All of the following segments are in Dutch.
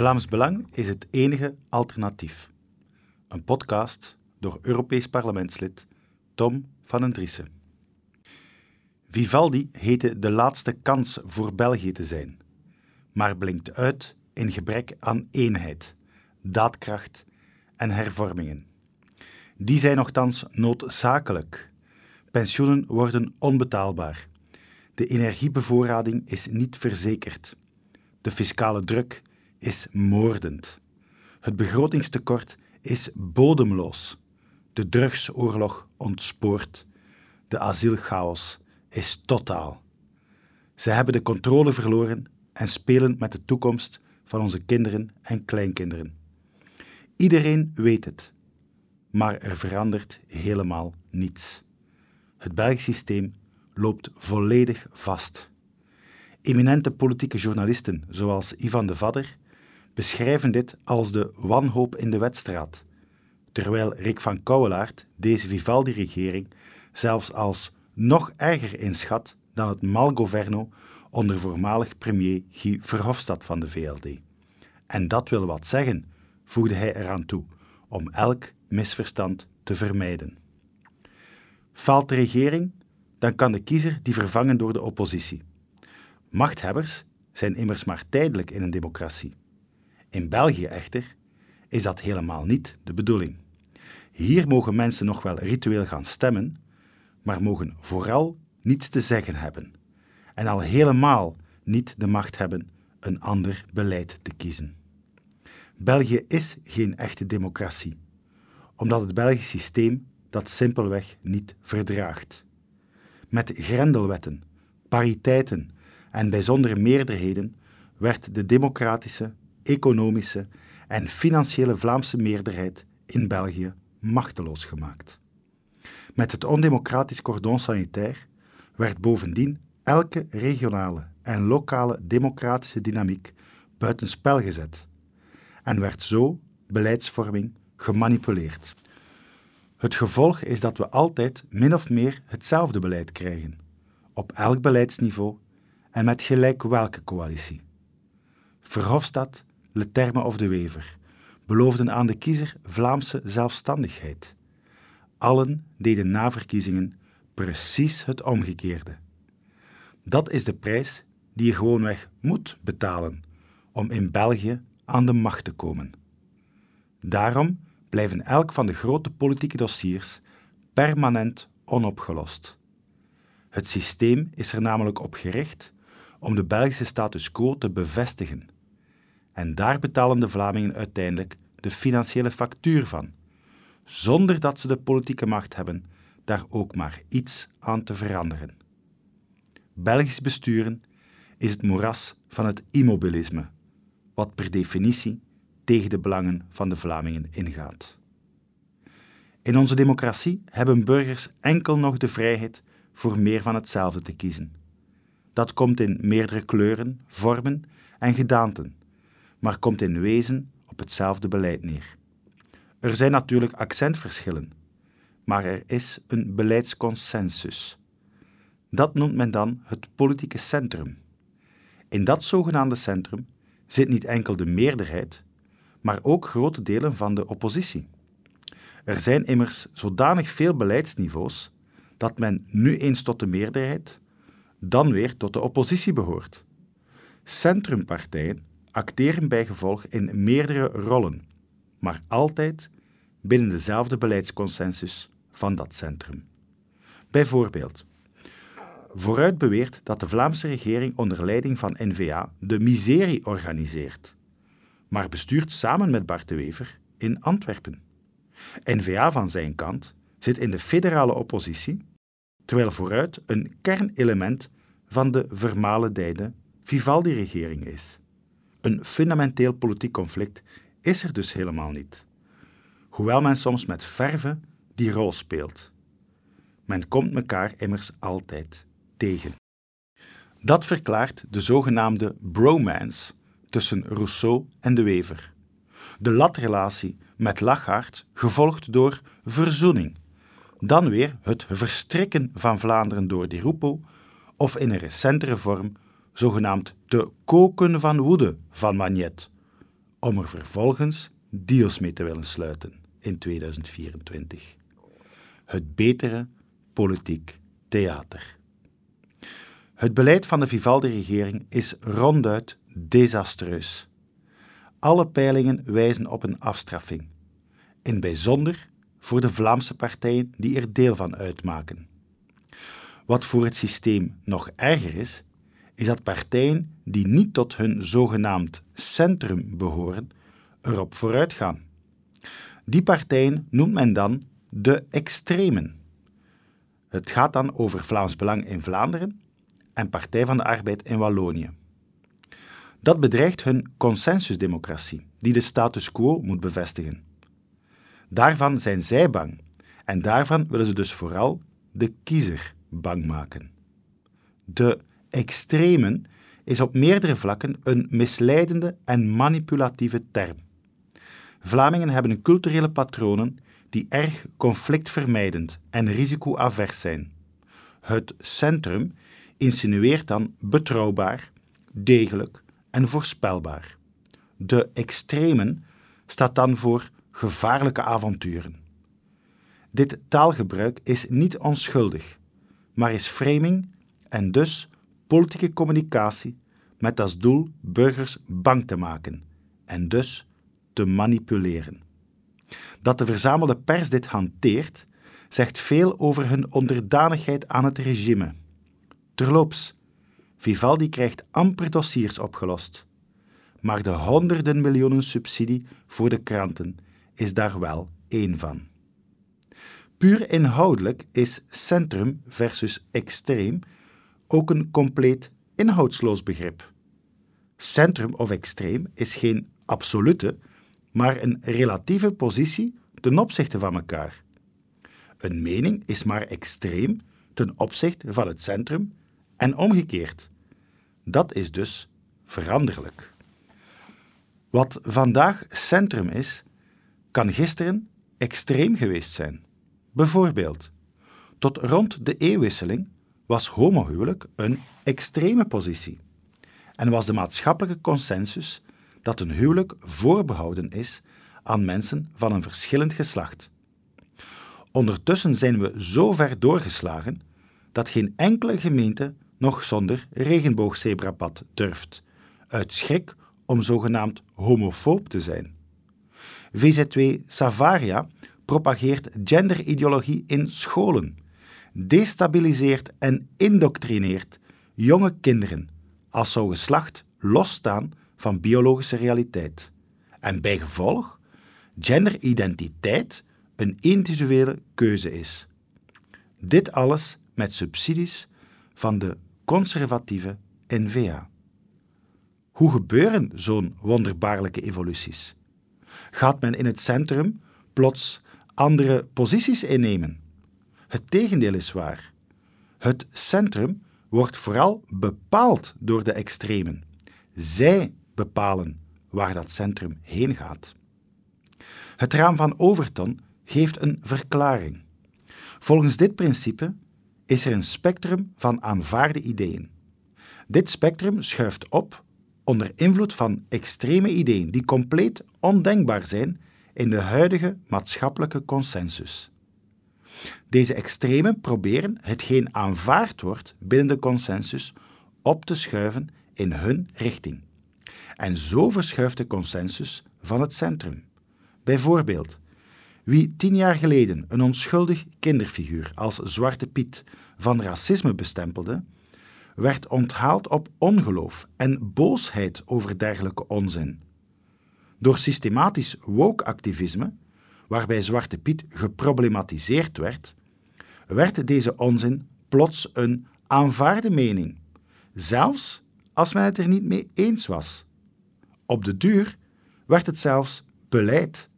Vlaams Belang is het enige alternatief. Een podcast door Europees parlementslid Tom van den Driessen. Vivaldi heette de laatste kans voor België te zijn, maar blinkt uit in gebrek aan eenheid, daadkracht en hervormingen. Die zijn nogthans noodzakelijk. Pensioenen worden onbetaalbaar. De energiebevoorrading is niet verzekerd. De fiscale druk is moordend. Het begrotingstekort is bodemloos. De drugsoorlog ontspoort. De asielchaos is totaal. Ze hebben de controle verloren en spelen met de toekomst van onze kinderen en kleinkinderen. Iedereen weet het, maar er verandert helemaal niets. Het Belgisch systeem loopt volledig vast. Eminente politieke journalisten zoals Ivan de Vadder beschrijven dit als de wanhoop in de wedstraat, terwijl Rick van Kouwelaert deze Vivaldi-regering zelfs als nog erger inschat dan het malgoverno onder voormalig premier Guy Verhofstadt van de VLD. En dat wil wat zeggen, voegde hij eraan toe, om elk misverstand te vermijden. Faalt de regering, dan kan de kiezer die vervangen door de oppositie. Machthebbers zijn immers maar tijdelijk in een democratie. In België echter is dat helemaal niet de bedoeling. Hier mogen mensen nog wel ritueel gaan stemmen, maar mogen vooral niets te zeggen hebben. En al helemaal niet de macht hebben een ander beleid te kiezen. België is geen echte democratie, omdat het Belgisch systeem dat simpelweg niet verdraagt. Met grendelwetten, pariteiten en bijzondere meerderheden werd de democratische, economische en financiële Vlaamse meerderheid in België machteloos gemaakt. Met het ondemocratisch cordon sanitair werd bovendien elke regionale en lokale democratische dynamiek buitenspel gezet en werd zo beleidsvorming gemanipuleerd. Het gevolg is dat we altijd min of meer hetzelfde beleid krijgen, op elk beleidsniveau en met gelijk welke coalitie. Verhofstadt, Leterme of De Wever beloofden aan de kiezer Vlaamse zelfstandigheid. Allen deden na verkiezingen precies het omgekeerde. Dat is de prijs die je gewoonweg moet betalen om in België aan de macht te komen. Daarom blijven elk van de grote politieke dossiers permanent onopgelost. Het systeem is er namelijk op gericht om de Belgische status quo te bevestigen. En daar betalen de Vlamingen uiteindelijk de financiële factuur van, zonder dat ze de politieke macht hebben daar ook maar iets aan te veranderen. Belgisch besturen is het moeras van het immobilisme, wat per definitie tegen de belangen van de Vlamingen ingaat. In onze democratie hebben burgers enkel nog de vrijheid voor meer van hetzelfde te kiezen. Dat komt in meerdere kleuren, vormen en gedaanten, maar komt in wezen op hetzelfde beleid neer. Er zijn natuurlijk accentverschillen, maar er is een beleidsconsensus. Dat noemt men dan het politieke centrum. In dat zogenaamde centrum zit niet enkel de meerderheid, maar ook grote delen van de oppositie. Er zijn immers zodanig veel beleidsniveaus dat men nu eens tot de meerderheid, dan weer tot de oppositie behoort. Centrumpartijen acteren bij gevolg in meerdere rollen, maar altijd binnen dezelfde beleidsconsensus van dat centrum. Bijvoorbeeld, vooruit beweert dat de Vlaamse regering onder leiding van N-VA de miserie organiseert, maar bestuurt samen met Bart de Wever in Antwerpen. N-VA van zijn kant zit in de federale oppositie, terwijl vooruit een kernelement van de vermalendijde Vivaldi-regering is. Een fundamenteel politiek conflict is er dus helemaal niet. Hoewel men soms met verve die rol speelt. Men komt elkaar immers altijd tegen. Dat verklaart de zogenaamde bromance tussen Rousseau en de Wever. De latrelatie met Lachart gevolgd door verzoening. Dan weer het verstrikken van Vlaanderen door Di Rupo of in een recentere vorm zogenaamd de koken van woede van Magnet om er vervolgens deals mee te willen sluiten in 2024. Het betere politiek theater. Het beleid van de Vivaldi-regering is ronduit desastreus. Alle peilingen wijzen op een afstraffing, in bijzonder voor de Vlaamse partijen die er deel van uitmaken. Wat voor het systeem nog erger is, is dat partijen die niet tot hun zogenaamd centrum behoren, erop vooruit gaan. Die partijen noemt men dan de extremen. Het gaat dan over Vlaams Belang in Vlaanderen en Partij van de Arbeid in Wallonië. Dat bedreigt hun consensusdemocratie, die de status quo moet bevestigen. Daarvan zijn zij bang en daarvan willen ze dus vooral de kiezer bang maken. De extremen is op meerdere vlakken een misleidende en manipulatieve term. Vlamingen hebben culturele patronen die erg conflictvermijdend en risicoavers zijn. Het centrum insinueert dan betrouwbaar, degelijk en voorspelbaar. De extremen staat dan voor gevaarlijke avonturen. Dit taalgebruik is niet onschuldig, maar is framing en dus politieke communicatie met als doel burgers bang te maken en dus te manipuleren. Dat de verzamelde pers dit hanteert, zegt veel over hun onderdanigheid aan het regime. Terloops, Vivaldi krijgt amper dossiers opgelost. Maar de honderden miljoenen subsidie voor de kranten is daar wel één van. Puur inhoudelijk is centrum versus extreem ook een compleet inhoudsloos begrip. Centrum of extreem is geen absolute, maar een relatieve positie ten opzichte van elkaar. Een mening is maar extreem ten opzichte van het centrum en omgekeerd. Dat is dus veranderlijk. Wat vandaag centrum is, kan gisteren extreem geweest zijn. Bijvoorbeeld, tot rond de eeuwwisseling was homohuwelijk een extreme positie en was de maatschappelijke consensus dat een huwelijk voorbehouden is aan mensen van een verschillend geslacht. Ondertussen zijn we zo ver doorgeslagen dat geen enkele gemeente nog zonder regenboogzebrapad durft, uit schrik om zogenaamd homofoob te zijn. VZW Savaria propageert genderideologie in scholen, destabiliseert en indoctrineert jonge kinderen als zou geslacht losstaan van biologische realiteit. En bijgevolg genderidentiteit een individuele keuze is. Dit alles met subsidies van de conservatieve NVA. Hoe gebeuren zo'n wonderbaarlijke evoluties? Gaat men in het centrum plots andere posities innemen? Het tegendeel is waar. Het centrum wordt vooral bepaald door de extremen. Zij bepalen waar dat centrum heen gaat. Het raam van Overton geeft een verklaring. Volgens dit principe is er een spectrum van aanvaarde ideeën. Dit spectrum schuift op onder invloed van extreme ideeën die compleet ondenkbaar zijn in de huidige maatschappelijke consensus. Deze extremen proberen hetgeen aanvaard wordt binnen de consensus op te schuiven in hun richting. En zo verschuift de consensus van het centrum. Bijvoorbeeld, wie tien jaar geleden een onschuldig kinderfiguur als Zwarte Piet van racisme bestempelde, werd onthaald op ongeloof en boosheid over dergelijke onzin. Door systematisch woke-activisme, waarbij Zwarte Piet geproblematiseerd werd, werd deze onzin plots een aanvaarde mening, zelfs als men het er niet mee eens was. Op de duur werd het zelfs beleid.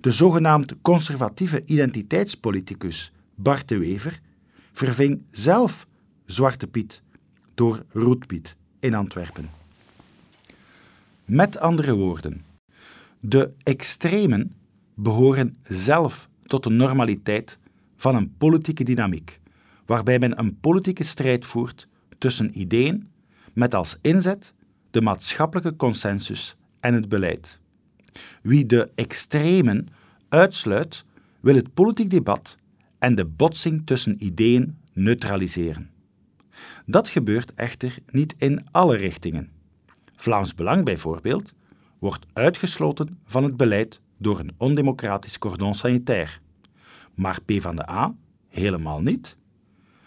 De zogenaamd conservatieve identiteitspoliticus Bart de Wever verving zelf Zwarte Piet door Roetpiet in Antwerpen. Met andere woorden, de extremen behoren zelf tot de normaliteit van een politieke dynamiek, waarbij men een politieke strijd voert tussen ideeën met als inzet de maatschappelijke consensus en het beleid. Wie de extremen uitsluit, wil het politiek debat en de botsing tussen ideeën neutraliseren. Dat gebeurt echter niet in alle richtingen. Vlaams Belang bijvoorbeeld wordt uitgesloten van het beleid door een ondemocratisch cordon sanitair. Maar PvdA helemaal niet.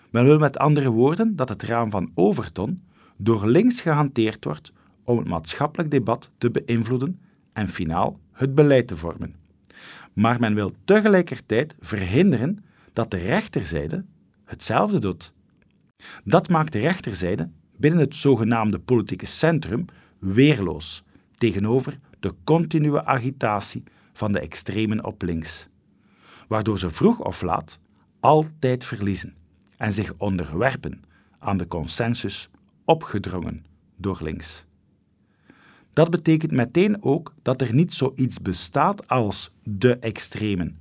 Men wil met andere woorden dat het raam van Overton door links gehanteerd wordt om het maatschappelijk debat te beïnvloeden en finaal het beleid te vormen. Maar men wil tegelijkertijd verhinderen dat de rechterzijde hetzelfde doet. Dat maakt de rechterzijde binnen het zogenaamde politieke centrum weerloos tegenover de continue agitatie van de extremen op links, waardoor ze vroeg of laat altijd verliezen en zich onderwerpen aan de consensus opgedrongen door links. Dat betekent meteen ook dat er niet zoiets bestaat als de extremen,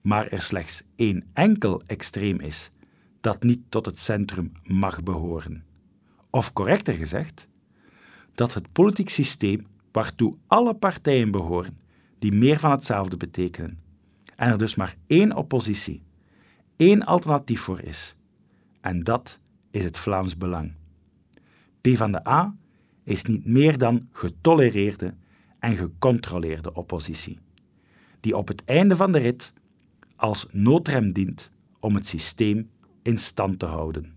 maar er slechts één enkel extreem is dat niet tot het centrum mag behoren. Of correcter gezegd, dat het politiek systeem waartoe alle partijen behoren, die meer van hetzelfde betekenen, en er dus maar één oppositie, één alternatief voor is, en dat is het Vlaams Belang. P van de A is niet meer dan getolereerde en gecontroleerde oppositie, die op het einde van de rit als noodrem dient om het systeem in stand te houden.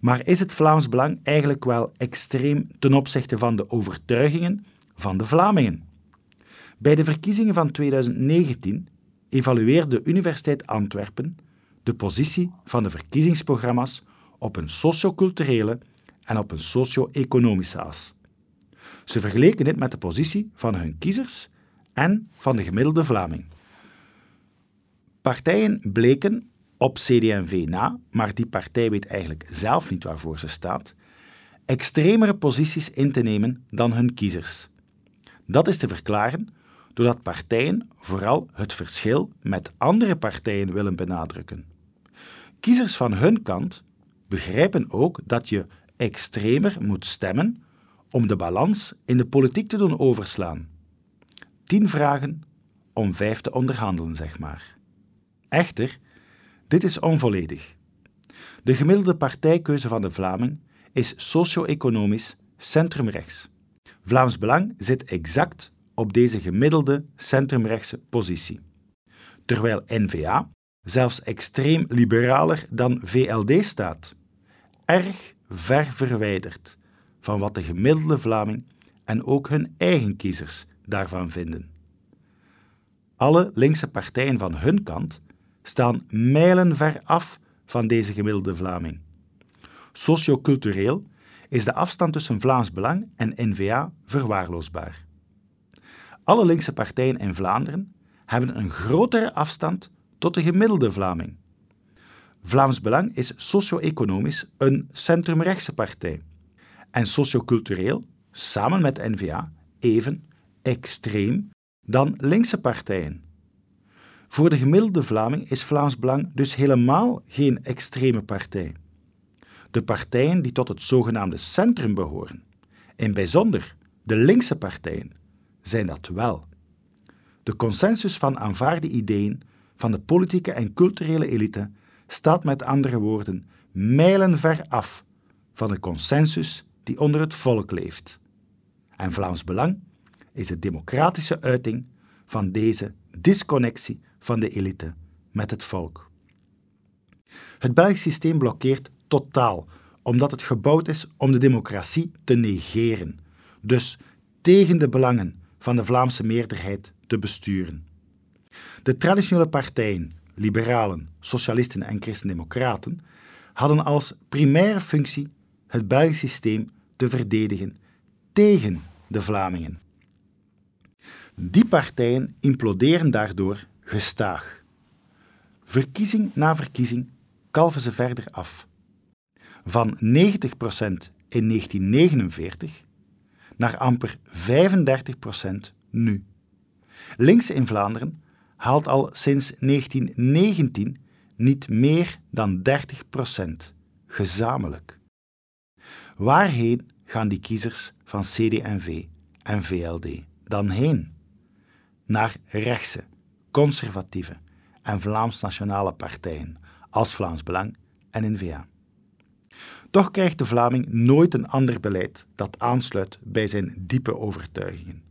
Maar is het Vlaams Belang eigenlijk wel extreem ten opzichte van de overtuigingen van de Vlamingen? Bij de verkiezingen van 2019 evalueerde de Universiteit Antwerpen de positie van de verkiezingsprogramma's op een socioculturele en op een socio-economische as. Ze vergeleken dit met de positie van hun kiezers en van de gemiddelde Vlaming. Partijen bleken op CD&V na, maar die partij weet eigenlijk zelf niet waarvoor ze staat, extremere posities in te nemen dan hun kiezers. Dat is te verklaren doordat partijen vooral het verschil met andere partijen willen benadrukken. Kiezers van hun kant begrijpen ook dat je extremer moet stemmen om de balans in de politiek te doen overslaan. Tien vragen om vijf te onderhandelen, zeg maar. Echter, dit is onvolledig. De gemiddelde partijkeuze van de Vlaming is socio-economisch centrumrechts. Vlaams Belang zit exact op deze gemiddelde centrumrechtse positie. Terwijl N-VA zelfs extreem liberaler dan VLD staat. Erg ver verwijderd van wat de gemiddelde Vlaming en ook hun eigen kiezers daarvan vinden. Alle linkse partijen van hun kant staan mijlenver af van deze gemiddelde Vlaming. Sociocultureel is de afstand tussen Vlaams Belang en N-VA verwaarloosbaar. Alle linkse partijen in Vlaanderen hebben een grotere afstand tot de gemiddelde Vlaming. Vlaams Belang is socio-economisch een centrumrechtse partij en sociocultureel, samen met N-VA, even extreem dan linkse partijen. Voor de gemiddelde Vlaming is Vlaams Belang dus helemaal geen extreme partij. De partijen die tot het zogenaamde centrum behoren, in bijzonder de linkse partijen, zijn dat wel. De consensus van aanvaarde ideeën van de politieke en culturele elite staat met andere woorden mijlenver af van de consensus die onder het volk leeft. En Vlaams Belang is de democratische uiting van deze disconnectie van de elite met het volk. Het Belgisch systeem blokkeert totaal, omdat het gebouwd is om de democratie te negeren, dus tegen de belangen van de Vlaamse meerderheid te besturen. De traditionele partijen, liberalen, socialisten en christendemocraten, hadden als primaire functie het Belgisch systeem te verdedigen tegen de Vlamingen. Die partijen imploderen daardoor gestaag. Verkiezing na verkiezing kalven ze verder af. Van 90% in 1949 naar amper 35% nu. Links in Vlaanderen haalt al sinds 1919 niet meer dan 30% gezamenlijk. Waarheen gaan die kiezers van CD&V en VLD dan heen? Naar rechtse, conservatieve en Vlaams-nationale partijen als Vlaams Belang en N-VA. Toch krijgt de Vlaming nooit een ander beleid dat aansluit bij zijn diepe overtuigingen.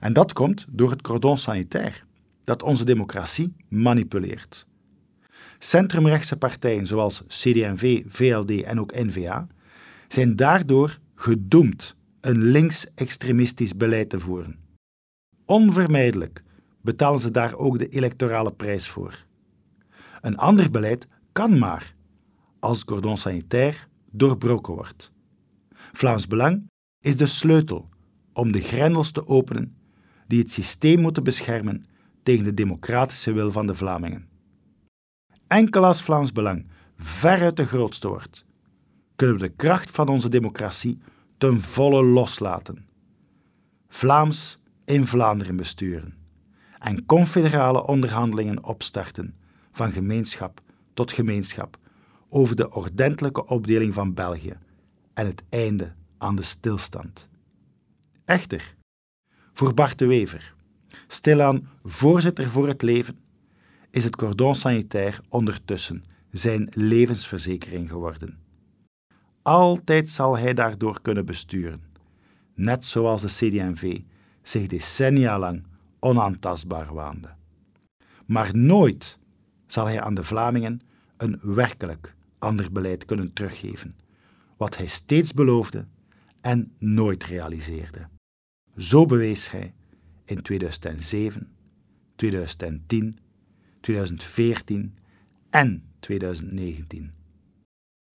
En dat komt door het cordon sanitair, dat onze democratie manipuleert. Centrumrechtse partijen zoals CD&V, VLD en ook N-VA zijn daardoor gedoemd een links-extremistisch beleid te voeren. Onvermijdelijk betalen ze daar ook de electorale prijs voor. Een ander beleid kan maar als cordon sanitair doorbroken wordt. Vlaams Belang is de sleutel om de grendels te openen die het systeem moeten beschermen tegen de democratische wil van de Vlamingen. Enkel als Vlaams Belang veruit de grootste wordt, kunnen we de kracht van onze democratie ten volle loslaten. Vlaams in Vlaanderen besturen en confederale onderhandelingen opstarten van gemeenschap tot gemeenschap over de ordentelijke opdeling van België en het einde aan de stilstand. Echter, voor Bart de Wever, stilaan voorzitter voor het leven, is het cordon sanitair ondertussen zijn levensverzekering geworden. Altijd zal hij daardoor kunnen besturen, net zoals de CD&V zich decennia lang onaantastbaar waande. Maar nooit zal hij aan de Vlamingen een werkelijk ander beleid kunnen teruggeven, wat hij steeds beloofde en nooit realiseerde. Zo bewees hij in 2007, 2010, 2014 en 2019.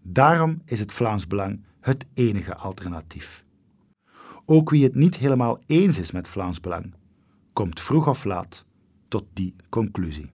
Daarom is het Vlaams Belang het enige alternatief. Ook wie het niet helemaal eens is met Vlaams Belang, komt vroeg of laat tot die conclusie.